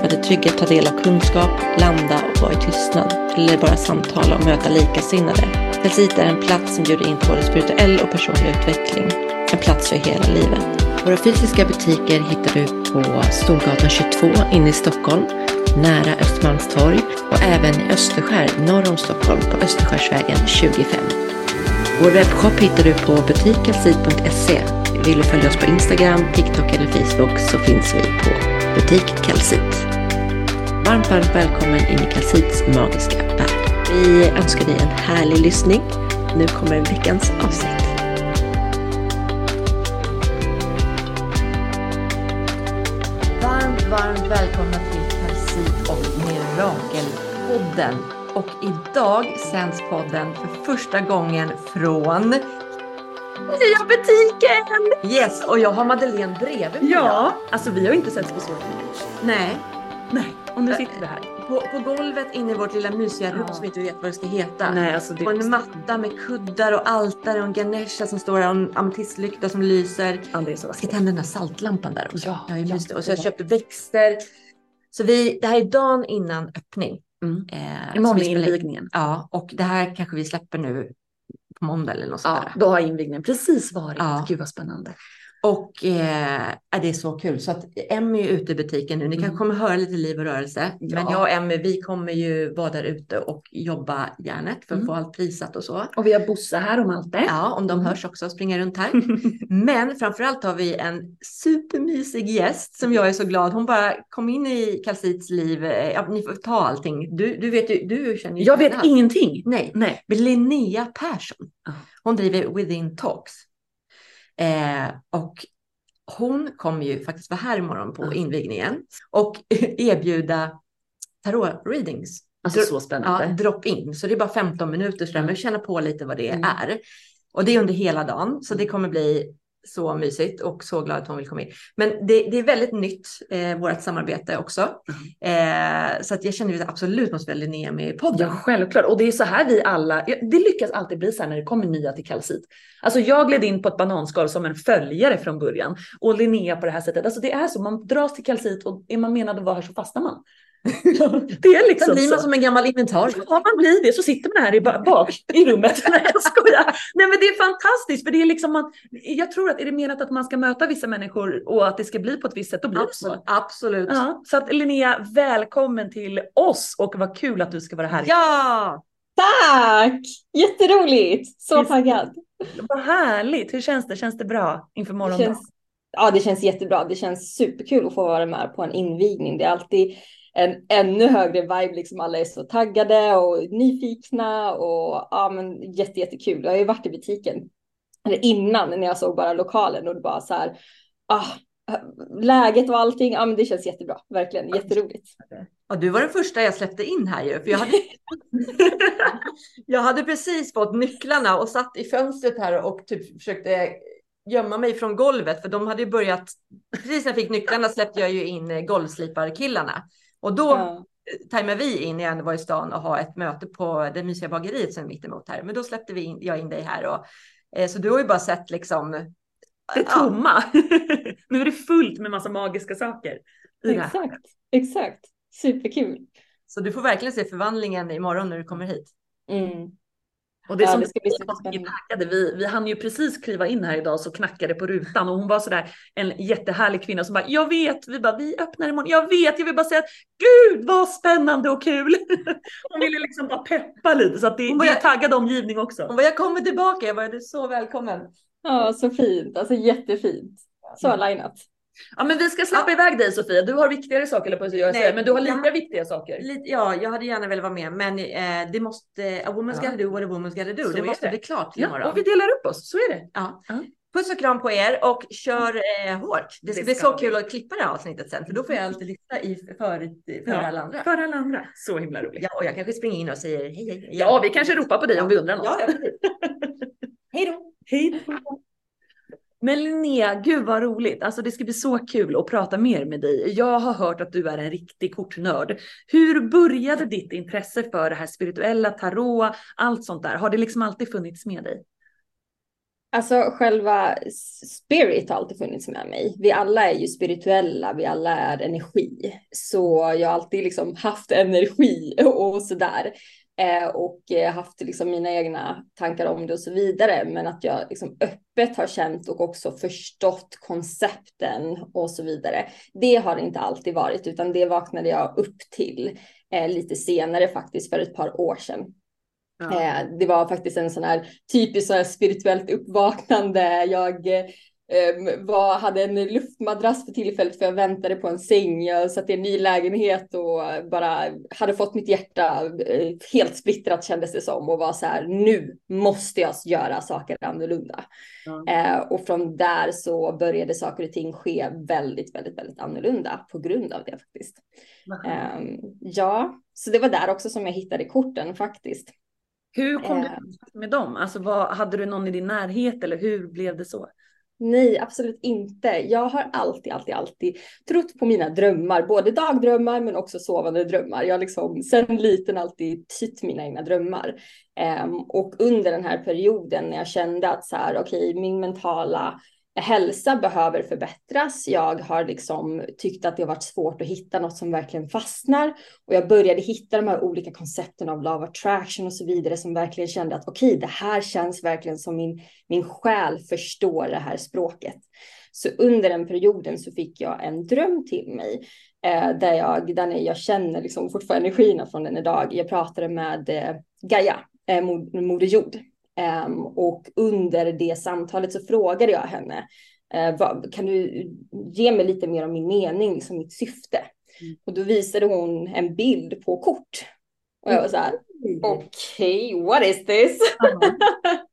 För att i trygghet ta del av kunskap, landa och vara i tystnad. Eller bara samtala och möta likasinnade. Kalsit är en plats som bjuder in på både spirituell och personlig utveckling. En plats för hela livet. Våra fysiska butiker hittar du på Storgatan 22 inne i Stockholm, nära Östermalmstorg och även i Österskär norr om Stockholm på Österskärsvägen 25. Vår webbshop hittar du på butikkalsit.se. Vill du följa oss på Instagram, TikTok eller Facebook så finns vi på butik Kalsit. Varmt, varmt välkommen in i Kalsits magiska värld. Vi önskar dig en härlig lyssning. Nu kommer veckans avsnitt. Varmt, varmt välkomna till Kalsit och Mirakelpodden. Och idag sänds podden för första gången från nya butiken! Yes, och jag har Madeleine bredvid mig. Ja, alltså vi har inte setts på så länge. Nej, Nej, och nu sitter vi här. på, på golvet inne i vårt lilla mysiga rum Ja. som inte vet vad det ska heta. Nej, alltså det Och en matta med kuddar och altare och en Ganesha som står där och en ametistlykta som lyser. Ja, det är så Jag ska tända den där saltlampan där också. Ja, ja, mysig. Och så jag ja. köpt växter. Så vi, det här är dagen innan öppning. Mm. Eh, Imorgon är invigningen. Ja, och det här kanske vi släpper nu på måndag eller något sånt Ja, där. då har invigningen precis varit. Ja. Gud vad spännande. Och eh, det är så kul. Så att Emmy är ute i butiken nu. Ni Mm. kanske kommer höra lite liv och rörelse. Men Ja. jag och Emmy, vi kommer ju vara där ute och jobba järnet för att Mm. få allt prisat och så. Och vi har Bosse här och Malte. Ja, om de Mm. hörs också och springer runt här. Men framförallt har vi en supermysig gäst som jag är så glad. Hon bara kom in i Kalsits liv. Eh, Ja, ni får ta allting. Du, du vet ju, du känner ju Jag vet allt. ingenting. Nej, Nej. men Linnea Persson. Hon driver Within Talks. Eh, och hon kommer ju faktiskt vara här imorgon på Ja. invigningen och erbjuda tarot readings. Alltså så Ja, spännande. drop in. Så det är bara 15 minuter så där, men känna på lite vad det Mm. är. Och det är under hela dagen, så det kommer bli så mysigt och så glad att hon vill komma in. Men det, det är väldigt nytt, eh, vårt samarbete också. Eh, så att jag känner att jag absolut måste välja Linnea med i podden. Ja, självklart. Och det är så här vi alla, det lyckas alltid bli så här när det kommer nya till Kalsit. Alltså jag gled in på ett bananskal som en följare från början och Linnea på det här sättet. Alltså det är så, man dras till Kalsit och är man menad att vara här så fastnar man. det är Sen liksom blir man så. som en gammal inventar. Ja, man blir det. Så sitter man här i ba- bak i rummet. Nej, jag skojar. Nej, men det är fantastiskt. För det är liksom man, jag tror att är det menat att man ska möta vissa människor och att det ska bli på ett visst sätt, då blir det så. Absolut. Absolut. Ja, så att Linnea, välkommen till oss och vad kul att du ska vara här. Ja! Tack! Jätteroligt! Så taggad. Vad härligt. Hur känns det? Känns det bra inför morgondagen? känns, ja, det känns jättebra. Det känns superkul att få vara med på en invigning. Det är alltid en ännu högre vibe, liksom alla är så taggade och nyfikna och ja, men jätte, jättekul. Jag har ju varit i butiken eller innan när jag såg bara lokalen och det bara så här, ah, läget och allting, ja men det känns jättebra, verkligen jätteroligt. Ja, du var den första jag släppte in här ju. För jag, hade... jag hade precis fått nycklarna och satt i fönstret här och typ försökte gömma mig från golvet. För de hade ju börjat, precis när jag fick nycklarna släppte jag ju in eh, golvsliparkillarna. Och då Ja. tajmade vi in jag ändå var i stan och ha ett möte på det mysiga bageriet som är mitt emot här. Men då släppte vi in, jag in dig här. Och, eh, så du har ju bara sett liksom... Det tomma. nu är det fullt med massa magiska saker. Exakt, exakt. Superkul. Så du får verkligen se förvandlingen imorgon när du kommer hit. Mm. Och det Ja, som det ska bli vi var superspännande. taggade. Vi, vi hann ju precis kliva in här idag så knackade på rutan och hon var sådär en jättehärlig kvinna som bara jag vet, vi bara vi öppnar imorgon, jag vet, jag vill bara säga att gud vad spännande och kul. Hon ville liksom bara peppa lite så att det, Hon det bara- är taggad omgivning också. Och jag kommer tillbaka, jag bara, du är så välkommen. Ja, så fint. Alltså jättefint. Så linat. Ja men vi ska släppa iväg dig Sofia, du har viktigare saker på att göra, Nej, men du har lika jag- viktiga saker. Lite, ja, jag hade gärna velat vara med, men eh, det måste, a woman's Ja. gotta do what a woman's gotta do. Så det måste det. bli klart Ja, imorgon. och vi delar upp oss, så är det. Ja. Ja. Puss och kram på er och kör eh, hårt. Det ska Det bli ska så vi. kul att klippa det här avsnittet sen för då får jag alltid lyssna i för, för Ja, alla andra. För alla andra. Så himla roligt. Ja, och jag kanske springer in och säger hej hej. hej. Ja, vi kanske ropar på dig om vi undrar något. Ja, ja, hej då. Hej då. Men Linnea, gud vad roligt. Alltså det ska bli så kul att prata mer med dig. Jag har hört att du är en riktig kortnörd. Hur började ditt intresse för det här spirituella, tarot, allt sånt där? Har det liksom alltid funnits med dig? Alltså själva spirit har alltid funnits med mig. Vi alla är ju spirituella, vi alla är energi. Så jag har alltid liksom haft energi och sådär. Eh, och eh, haft liksom mina egna tankar om det och så vidare. Men att jag liksom öppet har känt och också förstått koncepten och så vidare. Det har inte alltid varit, utan det vaknade jag upp till eh, lite senare faktiskt för ett par år sedan. Eh, det var faktiskt en sån här här spirituellt uppvaknande. Jag var, hade en luftmadrass för tillfället för jag väntade på en säng. Jag satt i en ny lägenhet och bara hade fått mitt hjärta eh, helt splittrat kändes det som och var så här nu måste jag göra saker annorlunda. Ja. Eh, och från där så började saker och ting ske väldigt, väldigt, väldigt annorlunda på grund av det faktiskt. Eh, ja, så det var där också som jag hittade korten faktiskt. Hur kom du Eh. i kontakt med dem? Alltså vad, hade du någon i din närhet eller hur blev det så? Nej, absolut inte. Jag har alltid, alltid, alltid trott på mina drömmar, både dagdrömmar men också sovande drömmar. Jag har liksom sedan liten alltid tytt mina egna drömmar. Um, och under den här perioden när jag kände att så här, okej, min mentala hälsa behöver förbättras. Jag har liksom tyckt att det har varit svårt att hitta något som verkligen fastnar och jag började hitta de här olika koncepten av love attraction och så vidare som verkligen kände att okej, det här känns verkligen som min min själ förstår det här språket. Så under den perioden så fick jag en dröm till mig eh, där jag, där jag känner liksom fortfarande energierna från den idag. Jag pratade med eh, Gaia, eh, Moder Jord. Ehm, och under det samtalet så frågade jag henne, eh, kan du ge mig lite mer om min mening, liksom mitt syfte? Mm. Och då visade hon en bild på kort. Och jag var så här, okej, what is this?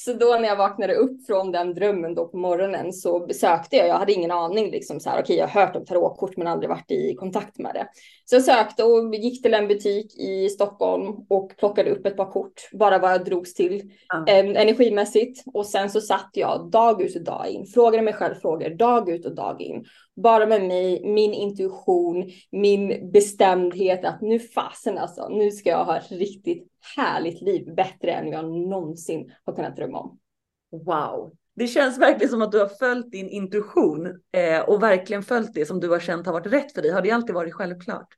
Så då när jag vaknade upp från den drömmen då på morgonen så besökte jag, jag hade ingen aning liksom så här, okej jag har hört om tarotkort men aldrig varit i kontakt med det. Så jag sökte och gick till en butik i Stockholm och plockade upp ett par kort, bara vad jag drogs till Ja. eh, energimässigt. Och sen så satt jag dag ut och dag in, frågade mig själv frågor dag ut och dag in. Bara med mig, min intuition, min bestämdhet att nu fasen alltså, nu ska jag ha ett riktigt härligt liv, bättre än jag någonsin har kunnat drömma om. Wow. Det känns verkligen som att du har följt din intuition eh, och verkligen följt det som du har känt har varit rätt för dig. Har det alltid varit självklart?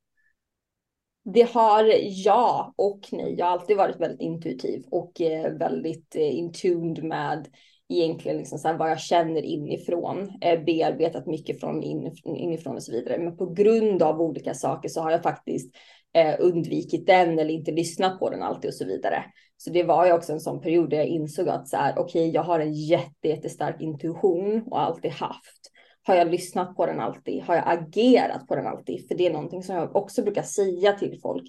Det har ja och nej. Jag har alltid varit väldigt intuitiv och eh, väldigt eh, intuned med egentligen liksom så här vad jag känner inifrån. Eh, bearbetat mycket från inifrån och så vidare. Men på grund av olika saker så har jag faktiskt eh, undvikit den eller inte lyssnat på den alltid och så vidare. Så det var ju också en sån period där jag insåg att så här, okej, jag har en jätte, jättestark intuition och alltid haft. Har jag lyssnat på den alltid? Har jag agerat på den alltid? För det är någonting som jag också brukar säga till folk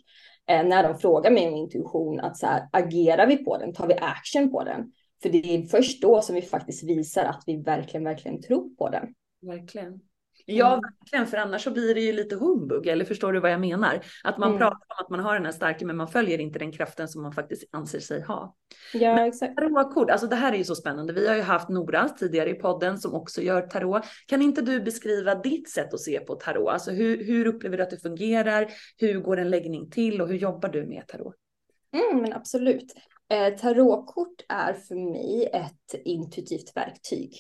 eh, när de frågar mig om intuition, att så här, agerar vi på den? Tar vi action på den? För det är först då som vi faktiskt visar att vi verkligen, verkligen tror på den. Verkligen. Ja, Mm. verkligen, för annars så blir det ju lite humbug, eller förstår du vad jag menar? Att man Mm. pratar om att man har den här starka, men man följer inte den kraften som man faktiskt anser sig ha. Ja, exakt. Tarotkort, alltså det här är ju så spännande. Vi har ju haft Nora tidigare i podden som också gör tarot. Kan inte du beskriva ditt sätt att se på tarot? Alltså hur, hur upplever du att det fungerar? Hur går en läggning till och hur jobbar du med tarot? Mm, men absolut. Eh, tarotkort är för mig ett intuitivt verktyg.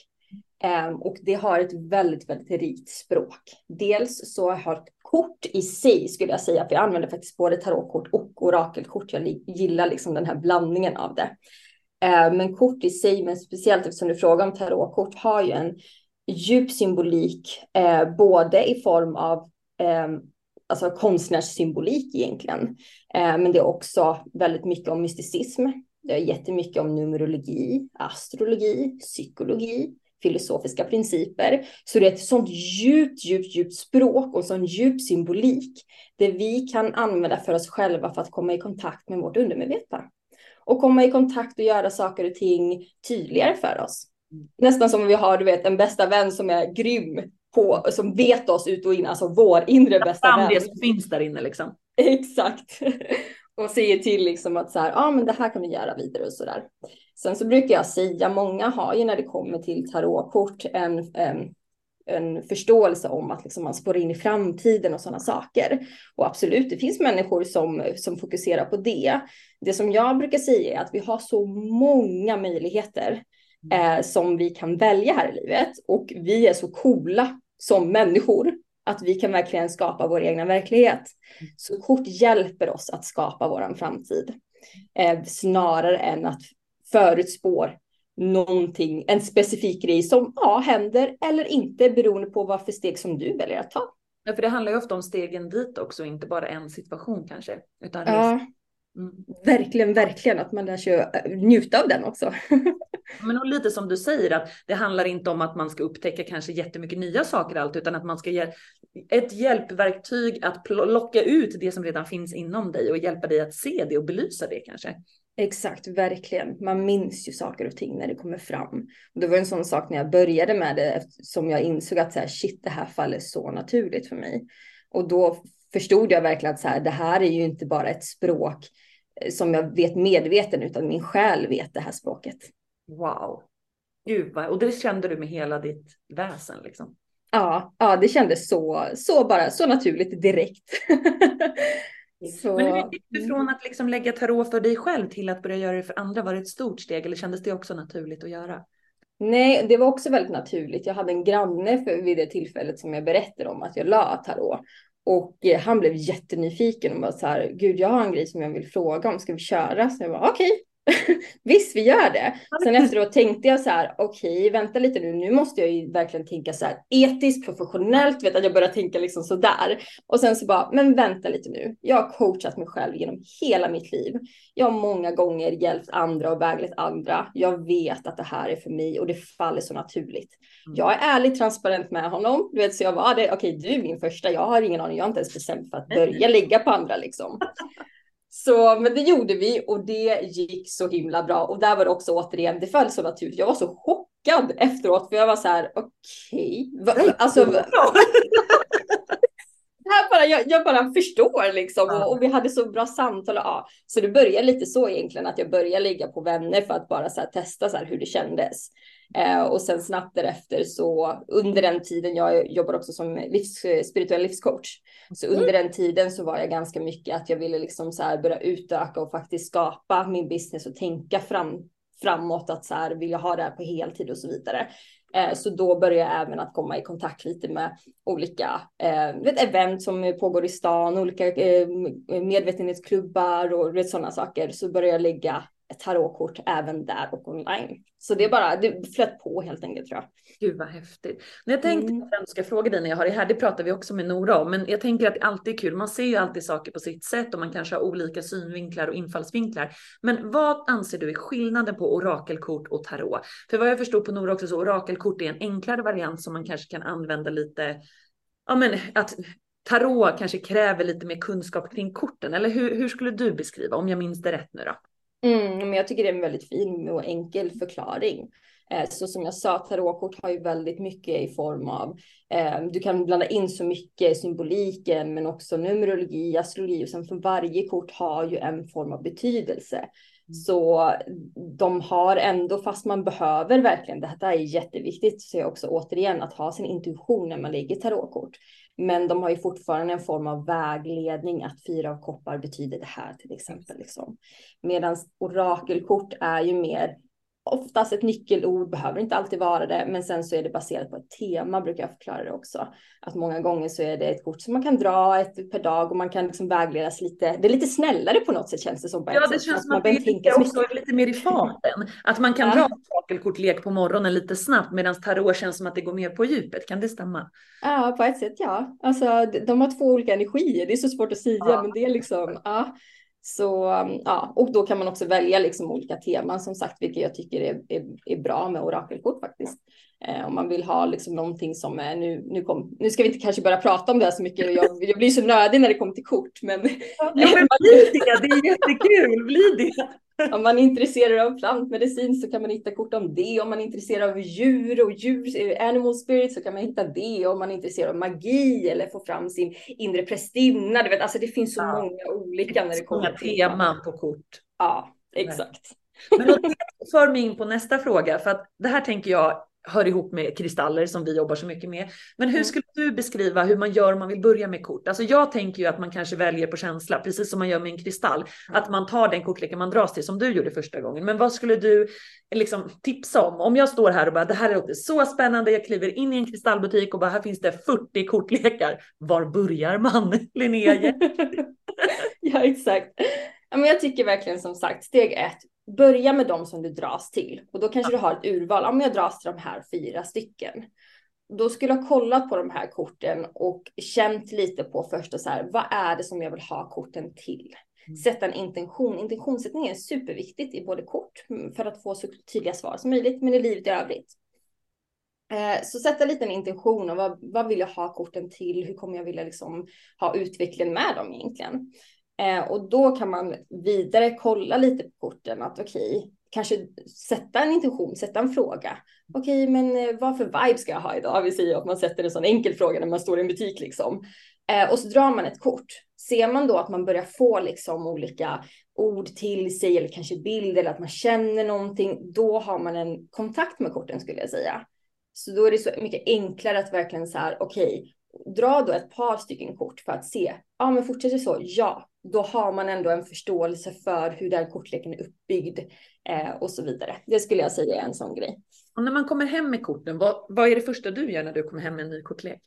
Ehm, och det har ett väldigt, väldigt rikt språk. Dels så har kort i sig, skulle jag säga, för jag använder faktiskt både tarotkort och orakelkort. Jag gillar liksom den här blandningen av det. Eh, men kort i sig, men speciellt eftersom du frågar om tarotkort, har ju en djup symbolik, eh, både i form av eh, alltså konstnärssymbolik egentligen, eh, men det är också väldigt mycket om mysticism. Det är jättemycket om numerologi, astrologi, psykologi, filosofiska principer. Så det är ett sånt djupt, djupt, djupt språk och sån djup symbolik. Det vi kan använda för oss själva för att komma i kontakt med vårt undermedvetna. Och komma i kontakt och göra saker och ting tydligare för oss. Nästan som om vi har, du vet, en bästa vän som är grym på, som vet oss ut och in, alltså vår inre bästa vän. det som finns där inne liksom. Exakt. och säger till liksom att så här, ja ah, men det här kan vi göra vidare och så där. Sen så brukar jag säga, många har ju när det kommer till tarotkort en, en, en förståelse om att liksom man spår in i framtiden och sådana saker. Och absolut, det finns människor som, som fokuserar på det. Det som jag brukar säga är att vi har så många möjligheter eh, som vi kan välja här i livet och vi är så coola som människor att vi kan verkligen skapa vår egna verklighet. Så kort hjälper oss att skapa vår framtid eh, snarare än att förutspå någonting, en specifik grej som ja, händer eller inte beroende på vad för steg som du väljer att ta. Ja, för det handlar ju ofta om stegen dit också, inte bara en situation kanske. Utan mm. Verkligen, verkligen att man lär sig njuta av den också. Men och lite som du säger att det handlar inte om att man ska upptäcka kanske jättemycket nya saker allt, utan att man ska ge ett hjälpverktyg att plocka ut det som redan finns inom dig och hjälpa dig att se det och belysa det kanske. Exakt, verkligen. Man minns ju saker och ting när det kommer fram. Och det var en sån sak när jag började med det som jag insåg att så här, shit, det här faller så naturligt för mig. Och då förstod jag verkligen att så här, det här är ju inte bara ett språk eh, som jag vet medveten, utan min själ vet det här språket. Wow. Gud, vad, och det kände du med hela ditt väsen liksom? Ja, ja det kändes så, så bara så naturligt direkt. Så... Men hur gick du från att liksom lägga tarot för dig själv till att börja göra det för andra? Var det ett stort steg eller kändes det också naturligt att göra? Nej, det var också väldigt naturligt. Jag hade en granne för, vid det tillfället som jag berättade om att jag la tarot. Och eh, han blev jättenyfiken och bara så här, gud jag har en grej som jag vill fråga om, ska vi köra? Så jag bara okej, okay, Visst, vi gör det. Sen efteråt tänkte jag så här, okej, okay, vänta lite nu, nu måste jag ju verkligen tänka så här etiskt, professionellt, vet att jag börjar tänka liksom så där. Och sen så bara, men vänta lite nu. Jag har coachat mig själv genom hela mitt liv. Jag har många gånger hjälpt andra och väglett andra. Jag vet att det här är för mig och det faller så naturligt. Mm. Jag är ärligt transparent med honom, du vet, så jag var det, okej, okay, du är min första, jag har ingen aning, jag har inte ens bestämt för att börja lägga på andra liksom. Så, men det gjorde vi och det gick så himla bra. Och där var det också återigen, det föll så naturligt. Jag var så chockad efteråt för jag var så här, okej. Okay. Alltså, här bara, jag, jag, bara förstår liksom och, och, vi hade så bra samtal. Och, ja. Så det började lite så egentligen att jag började ligga på vänner för att bara så här, testa så här, hur det kändes. Eh, och sen snabbt därefter så under den tiden, jag jobbar också som livs, spirituell livscoach. Så mm. under den tiden så var jag ganska mycket att jag ville liksom så här börja utöka och faktiskt skapa min business och tänka fram, framåt att så här vill jag ha det här på heltid och så vidare. Eh, så då började jag även att komma i kontakt lite med olika eh, vet, event som pågår i stan, olika eh, medvetenhetsklubbar och vet, sådana saker. Så började jag lägga tarotkort även där och online. Så det är bara, det flöt på helt enkelt tror jag. Gud vad häftigt. Men jag tänkte mm. att jag ska fråga dig när jag har det här, det pratar vi också med Nora om, men jag tänker att det alltid är kul. Man ser ju alltid saker på sitt sätt och man kanske har olika synvinklar och infallsvinklar. Men vad anser du är skillnaden på orakelkort och tarot? För vad jag förstår på Nora också så orakelkort är en enklare variant som man kanske kan använda lite, ja men att tarot kanske kräver lite mer kunskap kring korten, eller hur, hur skulle du beskriva om jag minns det rätt nu då? Mm, men jag tycker det är en väldigt fin och enkel förklaring. Eh, så som jag sa, tarotkort har ju väldigt mycket i form av, eh, du kan blanda in så mycket symboliken, men också numerologi, astrologi och sen för varje kort har ju en form av betydelse. Mm. Så de har ändå, fast man behöver verkligen, det här är jätteviktigt, så är också återigen att ha sin intuition när man lägger tarotkort. Men de har ju fortfarande en form av vägledning att fyra av koppar betyder det här till exempel. Liksom. Medan orakelkort är ju mer oftast ett nyckelord, behöver inte alltid vara det, men sen så är det baserat på ett tema brukar jag förklara det också. Att många gånger så är det ett kort som man kan dra ett per dag och man kan liksom vägledas lite. Det är lite snällare på något sätt känns det som. Ja, det sätt, känns som att, att det är lite mer i farten. Att man kan ja. dra orakelkortlek på morgonen lite snabbt medan tarot känns som att det går mer på djupet. Kan det stämma? Ja, på ett sätt ja. Alltså de har två olika energier. Det är så svårt att säga, ja. men det är liksom, ja. Så ja, och då kan man också välja liksom olika teman som sagt, vilket jag tycker är, är, är bra med orakelkort faktiskt. Eh, om man vill ha liksom någonting som är nu, nu, kom, nu ska vi inte kanske börja prata om det här så mycket. Jag, jag blir så nödig när det kommer till kort, men. Ja, men bli det, det är jättekul, bli det. Om man är intresserad av plantmedicin så kan man hitta kort om det. Om man är intresserad av djur och djur, eh, animal spirit så kan man hitta det. Om man är intresserad av magi eller få fram sin inre prästinna. Du vet, alltså det finns så ja. många olika när det kommer till teman på kort. Ja, exakt. Men det för mig in på nästa fråga, för att det här tänker jag hör ihop med kristaller som vi jobbar så mycket med. Men hur mm. skulle du beskriva hur man gör om man vill börja med kort? Alltså jag tänker ju att man kanske väljer på känsla, precis som man gör med en kristall. Att man tar den kortleken man dras till som du gjorde första gången. Men vad skulle du liksom tipsa om? Om jag står här och bara det här låter så spännande. Jag kliver in i en kristallbutik och bara här finns det 40 kortlekar. Var börjar man? Linnea? ja exakt. men jag tycker verkligen som sagt steg ett börja med de som du dras till och då kanske ja. du har ett urval. Om jag dras till de här fyra stycken. Då skulle jag kollat på de här korten och känt lite på första så här, vad är det som jag vill ha korten till? Mm. Sätta en intention. Intentionssättning är superviktigt i både kort för att få så tydliga svar som möjligt, men i livet i övrigt. Eh, så sätta lite en intention och vad, vad vill jag ha korten till? Hur kommer jag vilja liksom ha utvecklingen med dem egentligen? Eh, och då kan man vidare kolla lite på korten att okej, okay, kanske sätta en intention, sätta en fråga. Okej, okay, men eh, vad för vibe ska jag ha idag? Vi säger att man sätter en sån enkel fråga när man står i en butik liksom. Eh, och så drar man ett kort. Ser man då att man börjar få liksom olika ord till sig eller kanske bilder eller att man känner någonting, då har man en kontakt med korten skulle jag säga. Så då är det så mycket enklare att verkligen så här, okej, okay, dra då ett par stycken kort för att se, ja men fortsätter så, ja, då har man ändå en förståelse för hur den kortleken är uppbyggd eh, och så vidare. Det skulle jag säga är en sån grej. Och när man kommer hem med korten, vad, vad är det första du gör när du kommer hem med en ny kortlek?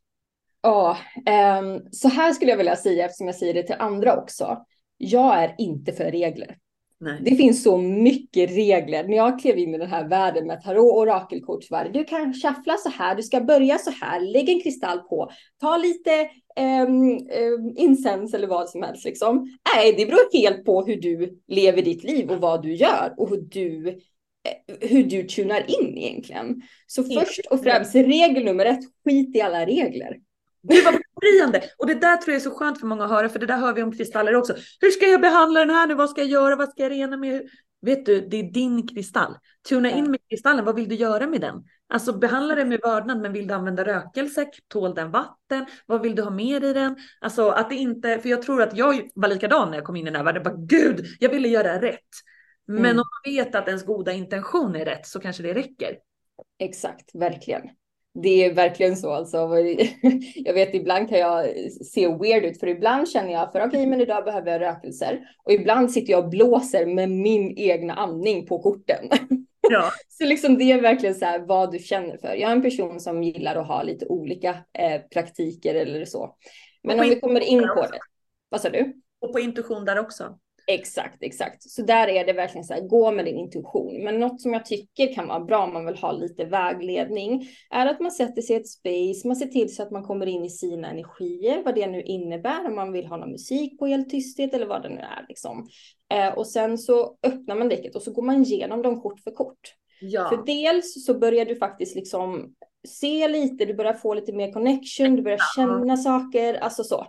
Ja, eh, så här skulle jag vilja säga eftersom jag säger det till andra också. Jag är inte för regler. Nej. Det finns så mycket regler. När jag klev in i den här världen med tarot och orakelkortsvärlden. Du kan shuffla så här, du ska börja så här, lägg en kristall på, ta lite um, um, incens eller vad som helst. Liksom. Nej, det beror helt på hur du lever ditt liv och vad du gör och hur du, eh, hur du tunar in egentligen. Så först och främst, regel nummer ett, skit i alla regler. Det var befriande. Och det där tror jag är så skönt för många att höra, för det där hör vi om kristaller också. Hur ska jag behandla den här nu? Vad ska jag göra? Vad ska jag rena med? Vet du, det är din kristall. Tuna in med kristallen. Vad vill du göra med den? Alltså behandla den med vördnad, men vill du använda rökelse? Tål den vatten? Vad vill du ha mer i den? Alltså att det inte, för jag tror att jag var likadan när jag kom in i den här världen. Bara, Gud, jag ville göra rätt. Men mm. om man vet att ens goda intention är rätt så kanske det räcker. Exakt, verkligen det är verkligen så alltså. Jag vet ibland kan jag se weird ut för ibland känner jag för okej, okay, men idag behöver jag rökelser och ibland sitter jag och blåser med min egna andning på korten. Ja. så liksom det är verkligen så här vad du känner för. Jag är en person som gillar att ha lite olika eh, praktiker eller så. Men om vi kommer in på det. Vad sa du? Och på intuition där också. Exakt, exakt. Så där är det verkligen så här, gå med din intuition. Men något som jag tycker kan vara bra om man vill ha lite vägledning är att man sätter sig i ett space, man ser till så att man kommer in i sina energier, vad det nu innebär, om man vill ha någon musik på helt tysthet eller vad det nu är liksom. Eh, och sen så öppnar man däcket och så går man igenom dem kort för kort. Ja. För dels så börjar du faktiskt liksom se lite, du börjar få lite mer connection, du börjar känna saker, alltså så.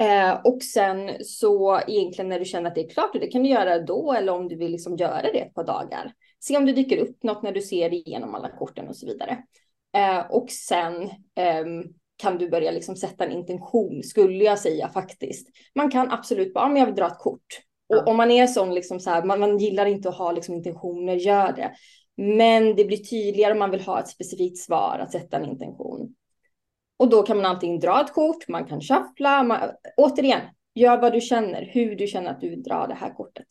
Eh, och sen så egentligen när du känner att det är klart, det kan du göra då eller om du vill liksom göra det ett par dagar. Se om det dyker upp något när du ser igenom alla korten och så vidare. Eh, och sen eh, kan du börja liksom sätta en intention, skulle jag säga faktiskt. Man kan absolut bara, om jag vill dra ett kort. Och om man är sån, liksom så här, man, man gillar inte att ha liksom intentioner, gör det. Men det blir tydligare om man vill ha ett specifikt svar, att sätta en intention. Och då kan man antingen dra ett kort, man kan shuffla, man, återigen, gör vad du känner, hur du känner att du vill dra det här kortet.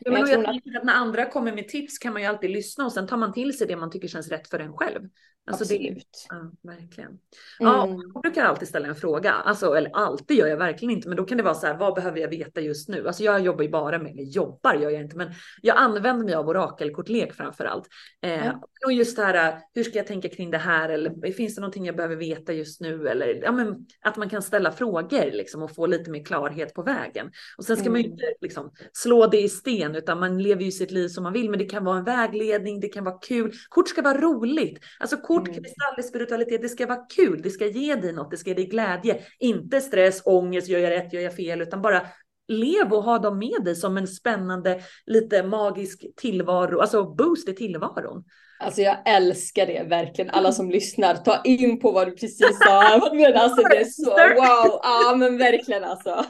Ja, men jag, jag att... när andra kommer med tips kan man ju alltid lyssna och sen tar man till sig det man tycker känns rätt för en själv. Alltså Absolut. Det, ja, verkligen. Mm. Ja, jag brukar alltid ställa en fråga, alltså, eller alltid gör jag verkligen inte, men då kan det vara så här, vad behöver jag veta just nu? Alltså jag jobbar ju bara med, eller jobbar gör jag inte, men jag använder mig av orakelkortlek framför allt. Eh, mm. Och just det här, hur ska jag tänka kring det här? Eller finns det någonting jag behöver veta just nu? Eller ja, men, att man kan ställa frågor liksom, och få lite mer klarhet på vägen. Och sen ska mm. man ju mm. inte liksom, slå det i sten, utan man lever ju sitt liv som man vill, men det kan vara en vägledning, det kan vara kul. Kort ska vara roligt. Alltså kort, mm. kristall, spiritualitet, det ska vara kul, det ska ge dig något, det ska ge dig glädje. Inte stress, ångest, gör jag rätt, gör jag fel, utan bara lev och ha dem med dig som en spännande, lite magisk tillvaro, alltså boost i tillvaron. Alltså jag älskar det verkligen. Alla som lyssnar, ta in på vad du precis sa. Men alltså det är så wow. Ja men verkligen alltså.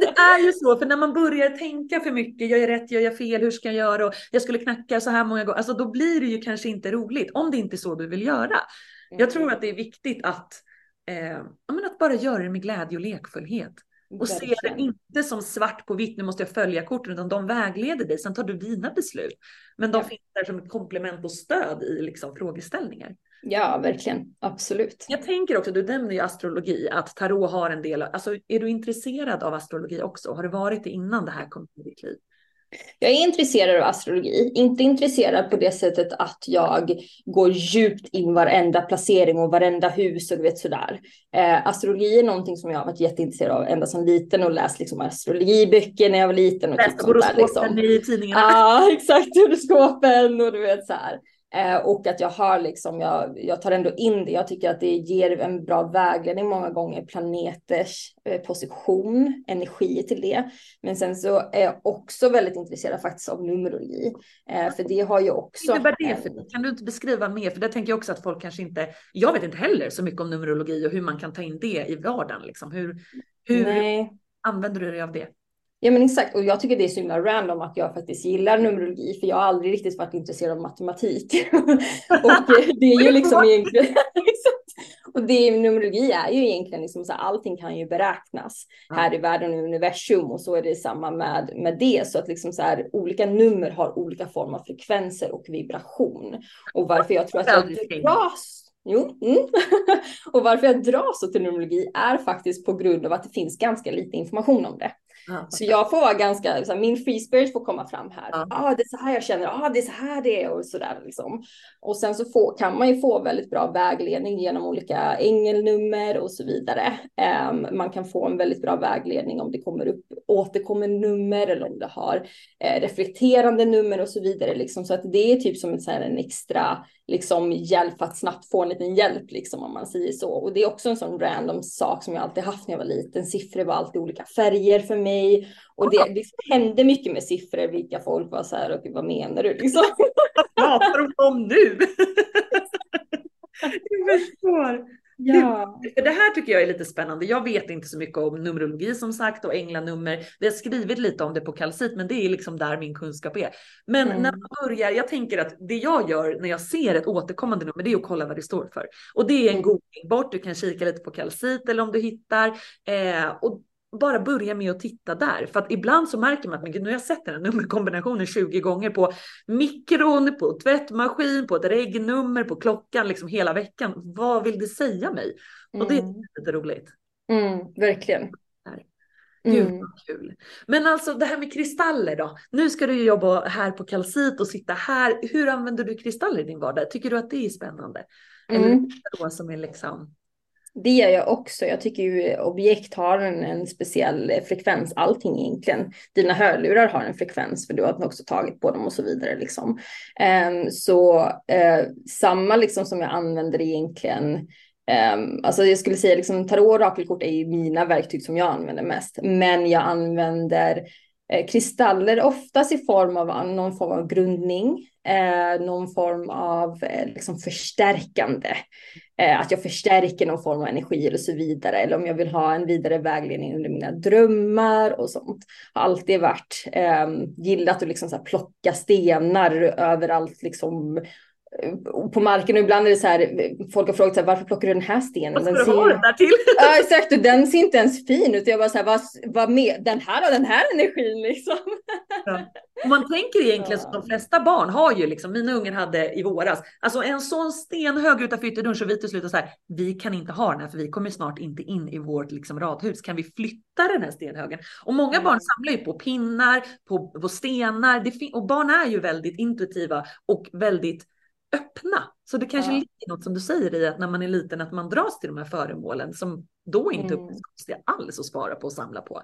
det är ju så, för när man börjar tänka för mycket, gör jag rätt, gör jag fel, hur ska jag göra och jag skulle knacka så här många gånger, alltså då blir det ju kanske inte roligt om det inte är så du vill göra. Jag tror att det är viktigt att, eh, att bara göra det med glädje och lekfullhet. Och se det inte som svart på vitt, nu måste jag följa korten, utan de vägleder dig. Sen tar du dina beslut. Men de ja. finns där som ett komplement och stöd i liksom frågeställningar. Ja, verkligen. Absolut. Jag tänker också, du nämner ju astrologi, att tarot har en del, alltså är du intresserad av astrologi också? Har du varit det innan det här kom i ditt liv? Jag är intresserad av astrologi, inte intresserad på det sättet att jag går djupt in varenda placering och varenda hus och du vet sådär. Eh, astrologi är någonting som jag har varit jätteintresserad av ända sedan liten och läst liksom astrologiböcker när jag var liten. Och Läste horoskopen liksom. i tidningarna. Ja, ah, exakt, horoskopen och du vet så här. Eh, och att jag har liksom, jag, jag tar ändå in det. Jag tycker att det ger en bra vägledning många gånger, planeters eh, position, energi till det. Men sen så är jag också väldigt intresserad faktiskt av numerologi. Eh, för det har ju också... Innebär det för? Kan du inte beskriva mer? För det tänker jag också att folk kanske inte, jag vet inte heller så mycket om numerologi och hur man kan ta in det i vardagen. Liksom. Hur, hur använder du dig av det? Ja men exakt och jag tycker det är så himla random att jag faktiskt gillar numerologi för jag har aldrig riktigt varit intresserad av matematik. och det är ju liksom egentligen, och det numerologi är ju egentligen liksom så här, allting kan ju beräknas ja. här i världen och universum och så är det samma med, med det så att liksom så här olika nummer har olika former av frekvenser och vibration och varför jag tror att jag dras Jo, mm. och varför jag dras till numerologi är faktiskt på grund av att det finns ganska lite information om det. Ja, så jag får vara ganska, så här, min free spirit får komma fram här. Ja. Ah, det är så här jag känner, ah, det är så här det är och så där liksom. Och sen så får, kan man ju få väldigt bra vägledning genom olika ängelnummer och så vidare. Um, man kan få en väldigt bra vägledning om det kommer upp återkommande nummer eller om det har eh, reflekterande nummer och så vidare liksom. Så att det är typ som en, så här, en extra liksom hjälp för att snabbt få en liten hjälp liksom om man säger så. Och det är också en sån random sak som jag alltid haft när jag var liten. Siffror var alltid olika färger för mig och det, det hände mycket med siffror. Vilka folk var så här och vad menar du liksom? Vad pratar de om nu? jag förstår. Ja. Det här tycker jag är lite spännande. Jag vet inte så mycket om numerologi som sagt och änglanummer. Vi har skrivit lite om det på kalcit, men det är liksom där min kunskap är. Men mm. när man börjar, jag tänker att det jag gör när jag ser ett återkommande nummer, det är att kolla vad det står för. Och det är en mm. googling bort. Du kan kika lite på kalcit eller om du hittar. Eh, och bara börja med att titta där. För att ibland så märker man att men nu har jag sett den här nummerkombinationen 20 gånger på mikron, på tvättmaskin, på ett regnummer, på klockan, liksom hela veckan. Vad vill det säga mig? Mm. Och det är mm. lite roligt. Mm, verkligen. Gud mm. vad kul. Men alltså det här med kristaller då. Nu ska du jobba här på kalcit och sitta här. Hur använder du kristaller i din vardag? Tycker du att det är spännande? Eller mm. Eller som är liksom det gör jag också. Jag tycker ju objekt har en, en speciell eh, frekvens, allting egentligen. Dina hörlurar har en frekvens för du har också tagit på dem och så vidare. Liksom. Um, så uh, samma liksom som jag använder egentligen Um, alltså jag skulle säga liksom tarot och orakelkort är ju mina verktyg som jag använder mest. Men jag använder Eh, kristaller oftast i form av någon form av grundning, eh, någon form av eh, liksom förstärkande att jag förstärker någon form av energi och så vidare. Eller om jag vill ha en vidare vägledning under mina drömmar och sånt. Har alltid varit eh, gillat att liksom så plocka stenar överallt liksom på marken och ibland är det så här, folk har frågat så här, varför plockar du den här stenen? Vad ska den du ha den där till? Ja exakt och den ser inte ens fin ut. Jag bara så här, vad, vad med den här och den här energin liksom. Ja. Och man tänker egentligen ja. så de flesta barn har ju liksom, mina ungar hade i våras, alltså en sån stenhög utanför ytterdörren så vi till slut så här, vi kan inte ha den här för vi kommer snart inte in i vårt liksom radhus. Kan vi flytta den här stenhögen? Och många mm. barn samlar ju på pinnar, på, på stenar och barn är ju väldigt intuitiva och väldigt öppna. Så det kanske ja. ligger något som du säger i att när man är liten att man dras till de här föremålen som då inte mm. upplevs alls att spara på och samla på.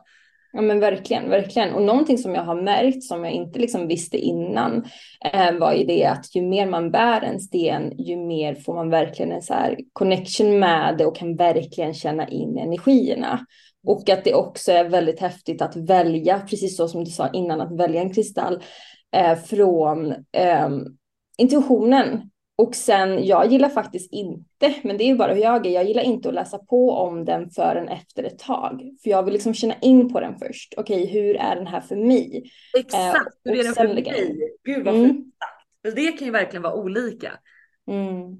Ja men verkligen, verkligen. Och någonting som jag har märkt som jag inte liksom visste innan eh, var ju det att ju mer man bär en sten, ju mer får man verkligen en så här connection med det och kan verkligen känna in energierna. Och att det också är väldigt häftigt att välja, precis så som du sa innan, att välja en kristall eh, från eh, intuitionen. Och sen, jag gillar faktiskt inte, men det är ju bara hur jag är, jag gillar inte att läsa på om den förrän efter ett tag. För jag vill liksom känna in på den först. Okej, hur är den här för mig? Exakt, eh, hur är den för mig? Gud vad mm. fint. Det kan ju verkligen vara olika. Mm.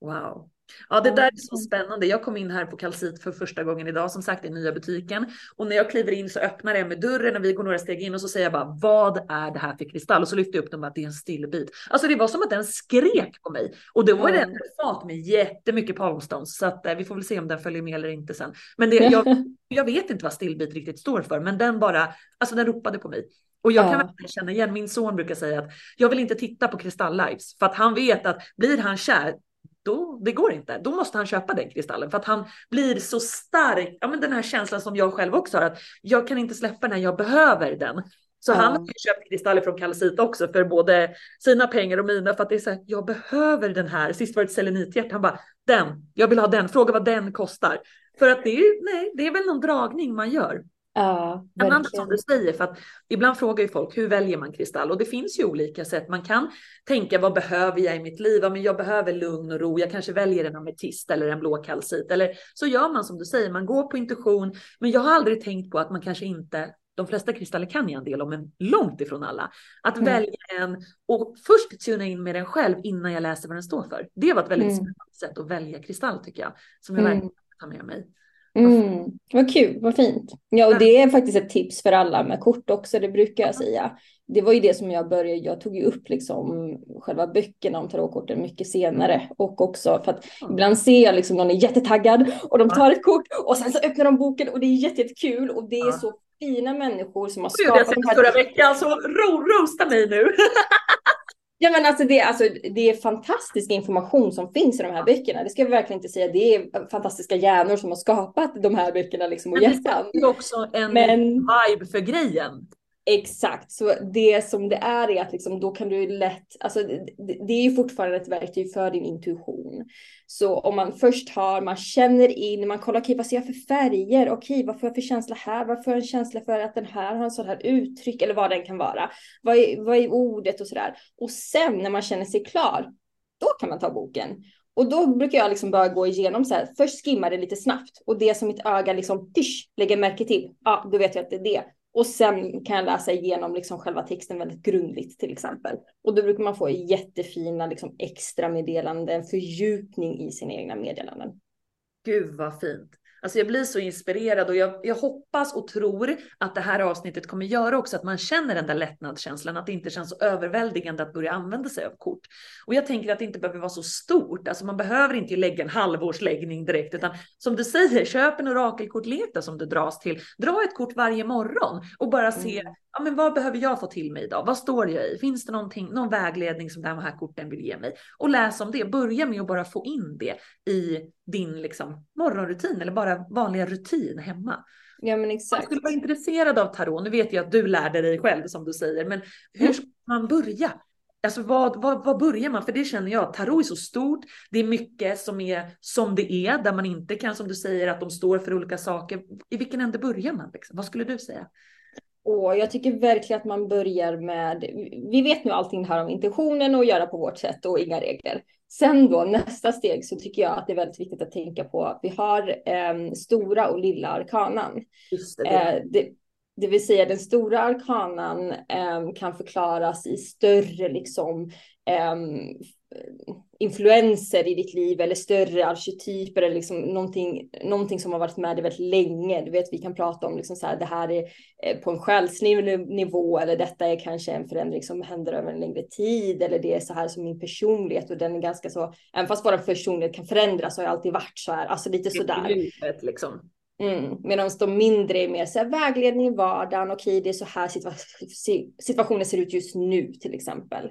Wow. Ja, det där är så spännande. Jag kom in här på Kalsit för första gången idag, som sagt i nya butiken. Och när jag kliver in så öppnar jag med dörren och vi går några steg in och så säger jag bara, vad är det här för kristall? Och så lyfter jag upp den att det är en stillbit. Alltså det var som att den skrek på mig. Och då var mm. den fat med jättemycket palmstones. Så att eh, vi får väl se om den följer med eller inte sen. Men det, jag, jag vet inte vad stillbit riktigt står för, men den bara, alltså den ropade på mig. Och jag kan verkligen känna igen, min son brukar säga att jag vill inte titta på kristall-lives för att han vet att blir han kär, då, det går inte. Då måste han köpa den kristallen för att han blir så stark. Ja, men den här känslan som jag själv också har att jag kan inte släppa den, jag behöver den. Så mm. han har köpt kristaller från kalcit också för både sina pengar och mina för att det är så här, jag behöver den här. Sist var det ett selenithjärta, han bara den, jag vill ha den, fråga vad den kostar. För att det är, nej, det är väl någon dragning man gör. Ja, verkligen. som du säger, för att ibland frågar ju folk hur väljer man kristall och det finns ju olika sätt. Man kan tänka vad behöver jag i mitt liv? Ja, men jag behöver lugn och ro. Jag kanske väljer en ametist eller en blå kalcit eller så gör man som du säger. Man går på intuition, men jag har aldrig tänkt på att man kanske inte de flesta kristaller kan jag en del om, men långt ifrån alla. Att mm. välja en och först tuna in med den själv innan jag läser vad den står för. Det var ett väldigt mm. spännande sätt att välja kristall tycker jag, som jag mm. verkligen tar med mig. Mm, vad kul, vad fint. Ja, och det är faktiskt ett tips för alla med kort också, det brukar jag säga. Det var ju det som jag började, jag tog ju upp liksom själva böckerna om tarotkorten mycket senare och också för att ibland ser jag liksom någon är jättetaggad och de tar ett kort och sen så öppnar de boken och det är jättekul och det är så fina människor som har skapat. Gud, jag förra veckan så ro, roasta mig nu. Ja men alltså det, alltså det är fantastisk information som finns i de här böckerna. Det ska vi verkligen inte säga. Det är fantastiska hjärnor som har skapat de här böckerna liksom och hjärtan. Det är också en men... vibe för grejen. Exakt, så det som det är är att liksom, då kan du lätt, alltså det, det är ju fortfarande ett verktyg för din intuition. Så om man först har, man känner in, man kollar, okej okay, vad ser jag för färger, okej okay, vad får jag för känsla här, vad får jag en känsla för att den här har en sån här uttryck eller vad den kan vara. Vad är, vad är ordet och sådär. Och sen när man känner sig klar, då kan man ta boken. Och då brukar jag liksom bara gå igenom så här, först skimma det lite snabbt och det som mitt öga liksom tysch, lägger märke till, ja då vet jag att det är det. Och sen kan jag läsa igenom liksom själva texten väldigt grundligt till exempel. Och då brukar man få jättefina liksom extra meddelanden, fördjupning i sina egna meddelanden. Gud vad fint. Alltså jag blir så inspirerad och jag, jag hoppas och tror att det här avsnittet kommer göra också att man känner den där lättnadskänslan, att det inte känns så överväldigande att börja använda sig av kort. Och jag tänker att det inte behöver vara så stort, alltså man behöver inte lägga en halvårsläggning direkt, utan som du säger, köp en orakelkortlek som du dras till. Dra ett kort varje morgon och bara se, mm ja men vad behöver jag få till mig idag? Vad står jag i? Finns det någonting, någon vägledning som de här korten vill ge mig? Och läs om det, börja med att bara få in det i din liksom, morgonrutin eller bara vanliga rutin hemma. Ja men exakt. Jag skulle vara intresserad av tarot. Nu vet jag att du lärde dig själv som du säger, men hur mm. ska man börja? Alltså vad, vad, vad börjar man? För det känner jag, tarot är så stort. Det är mycket som är som det är, där man inte kan, som du säger, att de står för olika saker. I vilken ände börjar man? Liksom? Vad skulle du säga? Och jag tycker verkligen att man börjar med, vi vet nu allting här om intentionen och göra på vårt sätt och inga regler. Sen då nästa steg så tycker jag att det är väldigt viktigt att tänka på att vi har eh, stora och lilla arkanan. Det, eh, det, det, vill säga den stora arkanan eh, kan förklaras i större liksom ehm, influenser i ditt liv eller större arketyper eller liksom någonting, någonting som har varit med dig väldigt länge. Du vet, vi kan prata om liksom så här, det här är eh, på en själslig nivå eller detta är kanske en förändring som händer över en längre tid eller det är så här som min personlighet och den är ganska så, även fast vår personlighet kan förändras så har jag alltid varit så här, alltså lite sådär. Liksom. Mm. Medan de mindre är mer så här, vägledning i vardagen, okej det är så här situa situationen ser ut just nu till exempel.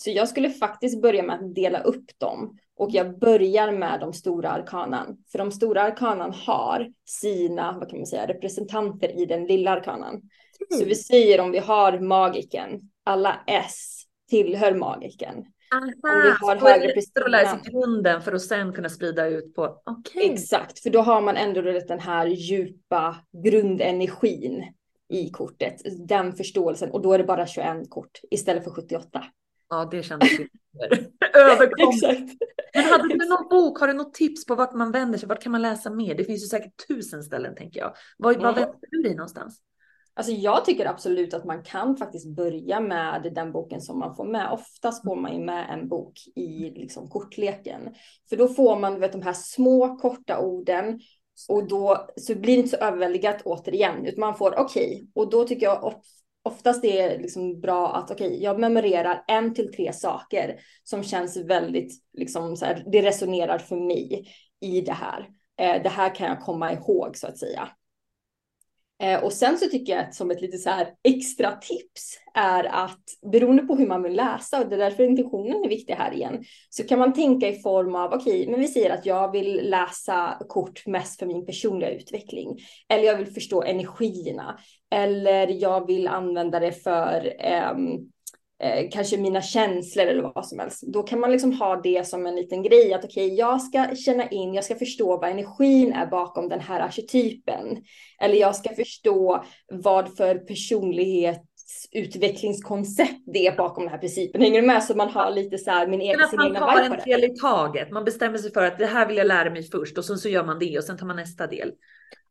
Så jag skulle faktiskt börja med att dela upp dem och jag börjar med de stora arkanan. För de stora arkanan har sina, vad kan man säga, representanter i den lilla arkanan. Mm. Så vi säger om vi har magiken, alla S tillhör magiken. Aha, Om du har högre prestanda. grunden för att sen kunna sprida ut på, okej. Exakt, för då har man ändå den här djupa grundenergin i kortet, den förståelsen och då är det bara 21 kort istället för 78. Ja, det kändes ju överkomligt. Men hade du någon bok, har du något tips på vart man vänder sig? Vart kan man läsa mer? Det finns ju säkert tusen ställen tänker jag. Var, var vänder du dig någonstans? Alltså jag tycker absolut att man kan faktiskt börja med den boken som man får med. Oftast får man ju med en bok i liksom kortleken. För då får man vet, de här små korta orden och då så blir det inte så överväldigat återigen. Utan man får okej, och då tycker jag oftast det är liksom bra att okej, jag memorerar en till tre saker som känns väldigt, liksom så här, det resonerar för mig i det här. Eh, det här kan jag komma ihåg så att säga. Eh, och sen så tycker jag att som ett lite så här extra tips är att beroende på hur man vill läsa och det är därför intentionen är viktig här igen, så kan man tänka i form av okej, men vi säger att jag vill läsa kort mest för min personliga utveckling eller jag vill förstå energierna eller jag vill använda det för ehm, eh, kanske mina känslor eller vad som helst. Då kan man liksom ha det som en liten grej att okej, jag ska känna in, jag ska förstå vad energin är bakom den här arketypen. Eller jag ska förstå vad för personlighetsutvecklingskoncept det är bakom den här principen. Hänger du med? Så man har lite så här min egen, att sin man egna tar vibe på en det. del i taget. Man bestämmer sig för att det här vill jag lära mig först och sen så gör man det och sen tar man nästa del.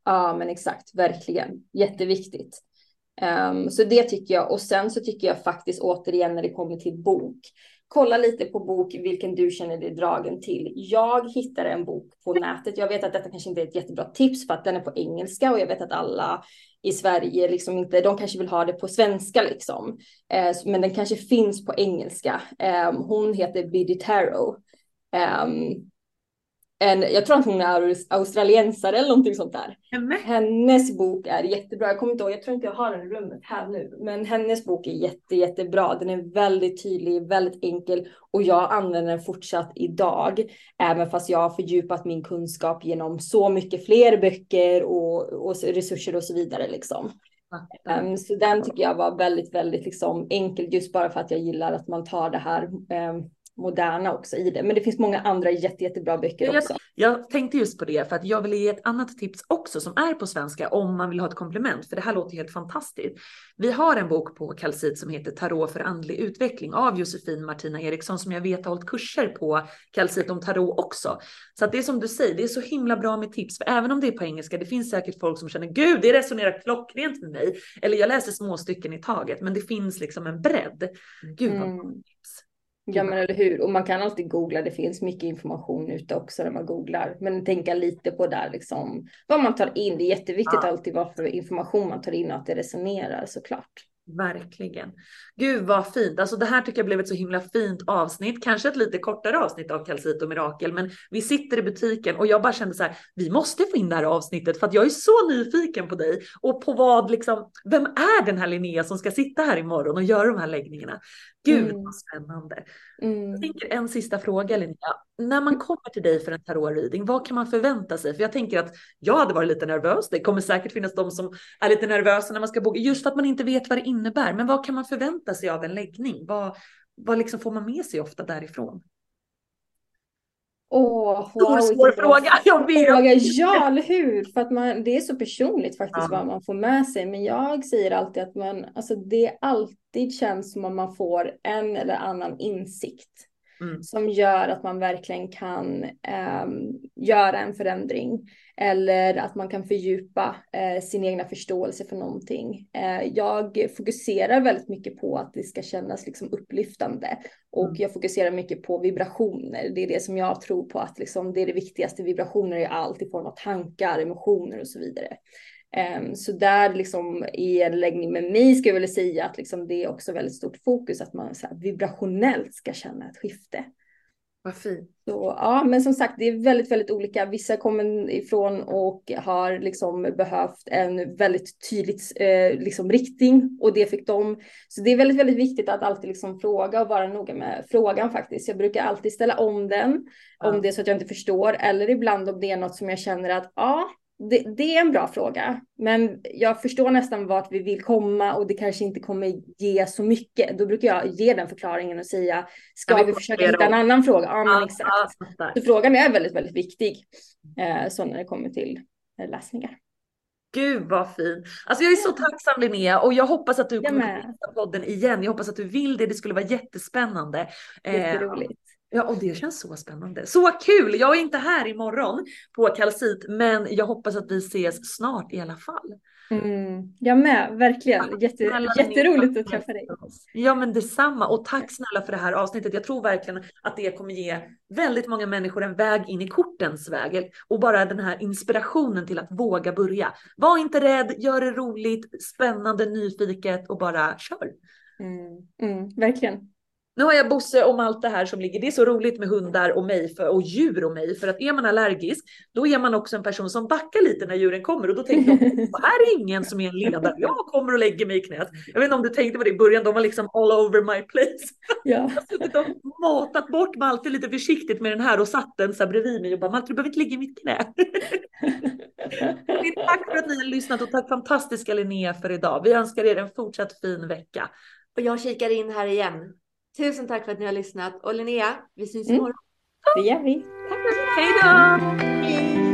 Ja, men exakt, verkligen. Jätteviktigt. Um, så det tycker jag. Och sen så tycker jag faktiskt återigen när det kommer till bok. Kolla lite på bok vilken du känner dig dragen till. Jag hittade en bok på nätet. Jag vet att detta kanske inte är ett jättebra tips för att den är på engelska och jag vet att alla i Sverige liksom inte, de kanske vill ha det på svenska liksom. Eh, men den kanske finns på engelska. Eh, hon heter Biddy Tarot. Ehm, en, jag tror att hon är aus- australiensare eller någonting sånt där. Nämen. Hennes bok är jättebra. Jag kommer inte ihåg, jag tror inte jag har den i rummet här nu. Men hennes bok är jätte, jättebra. Den är väldigt tydlig, väldigt enkel och jag använder den fortsatt idag. Även fast jag har fördjupat min kunskap genom så mycket fler böcker och, och resurser och så vidare liksom. Um, så den tycker jag var väldigt, väldigt liksom enkel just bara för att jag gillar att man tar det här um, moderna också i det. Men det finns många andra jätte, jättebra böcker Jag, också. jag tänkte just på det för att jag vill ge ett annat tips också som är på svenska om man vill ha ett komplement för det här låter helt fantastiskt. Vi har en bok på Kalsit som heter Tarot för andlig utveckling av Josefin Martina Eriksson som jag vet har hållit kurser på Kalsit om tarot också. Så att det är som du säger, det är så himla bra med tips för även om det är på engelska, det finns säkert folk som känner gud, det resonerar klockrent med mig. Eller jag läser små stycken i taget, men det finns liksom en bredd. Gud vad Mm. tips. Ja men eller hur, och man kan alltid googla, det finns mycket information ute också när man googlar. Men tänka lite på där liksom, vad man tar in. Det är jätteviktigt Ja. alltid vad för information man tar in och att det resonerar såklart. Verkligen. Gud vad fint. Alltså det här tycker jag blev ett så himla fint avsnitt. Kanske ett lite kortare avsnitt av Kalsit och Mirakel, men vi sitter i butiken och jag bara kände så här, vi måste få in det här avsnittet för att jag är så nyfiken på dig och på vad liksom, vem är den här Linnea som ska sitta här imorgon och göra de här läggningarna? Gud Mm. vad spännande. Mm. Jag tänker en sista fråga Linnea. När man kommer till dig för en tarot-reading, vad kan man förvänta sig? För jag tänker att jag hade varit lite nervös. Det kommer säkert finnas de som är lite nervösa när man ska boka, just för att man inte vet vad det innebär. Men vad kan man förvänta sig av en läggning? Vad, vad liksom får man med sig ofta därifrån? Åh, Stor wow, svår fråga, jag vet. fråga. Ja, eller hur? För att man, det är så personligt faktiskt Ja. vad man får med sig. Men jag säger alltid att man, alltså det alltid känns som om man får en eller annan insikt. Mm. som gör att man verkligen kan ehm, göra en förändring eller att man kan fördjupa eh, sin egna förståelse för någonting. Eh, jag fokuserar väldigt mycket på att det ska kännas liksom upplyftande och Mm. jag fokuserar mycket på vibrationer. Det är det som jag tror på att liksom, det är det viktigaste. Vibrationer är allt i form av tankar, emotioner och så vidare. Ehm, så där liksom i en läggning med mig skulle jag vilja säga att liksom det är också väldigt stort fokus att man så här vibrationellt ska känna ett skifte. Vad fint. Så, ja, men som sagt, det är väldigt, väldigt olika. Vissa kommer ifrån och har liksom behövt en väldigt tydligt eh, liksom riktning och det fick de. Så det är väldigt, väldigt viktigt att alltid liksom fråga och vara noga med frågan faktiskt. Jag brukar alltid ställa om den Ja. om det är så att jag inte förstår eller ibland om det är något som jag känner att ja, det, det, är en bra fråga, men jag förstår nästan vart vi vill komma och det kanske inte kommer ge så mycket. Då brukar jag ge den förklaringen och säga, ska ja, vi, försöka hitta en annan fråga? Ja, men exakt. Så frågan är väldigt, väldigt viktig, eh, så när det kommer till eh, läsningar. Gud vad fin. Alltså jag är så tacksam Linnea och jag hoppas att du kommer att podden igen. Jag hoppas att du vill det. Det skulle vara jättespännande. Eh, Jätteroligt. Ja, och det känns så spännande. Så kul! Jag är inte här imorgon på kalcit, men jag hoppas att vi ses snart i alla fall. Mm, jag med, verkligen. Jätte, jätteroligt att träffa dig. Ja, men detsamma. Och tack snälla för det här avsnittet. Jag tror verkligen att det kommer ge väldigt många människor en väg in i kortens väg och bara den här inspirationen till att våga börja. Var inte rädd, gör det roligt, spännande, nyfiket och bara kör. Mm, mm, verkligen nu har jag Bosse om allt det här som ligger. Det är så roligt med hundar och mig för, och djur och mig för att är man allergisk då är man också en person som backar lite när djuren kommer och då tänker de här är ingen som är en ledare. Jag kommer och lägger mig i knät. Jag vet inte om du tänkte på det i början. De var liksom all over my place. Ja. Jag har suttit och matat bort Malte lite försiktigt med den här och satt den så här bredvid mig och bara Malte du behöver inte ligga i mitt knä. tack för att ni har lyssnat och tack fantastiska Linnea för idag. Vi önskar er en fortsatt fin vecka. Och jag kikar in här igen. Tusen tack för att ni har lyssnat och Linnea, vi syns mm. imorgon. Det gör vi. Tack. Hej då!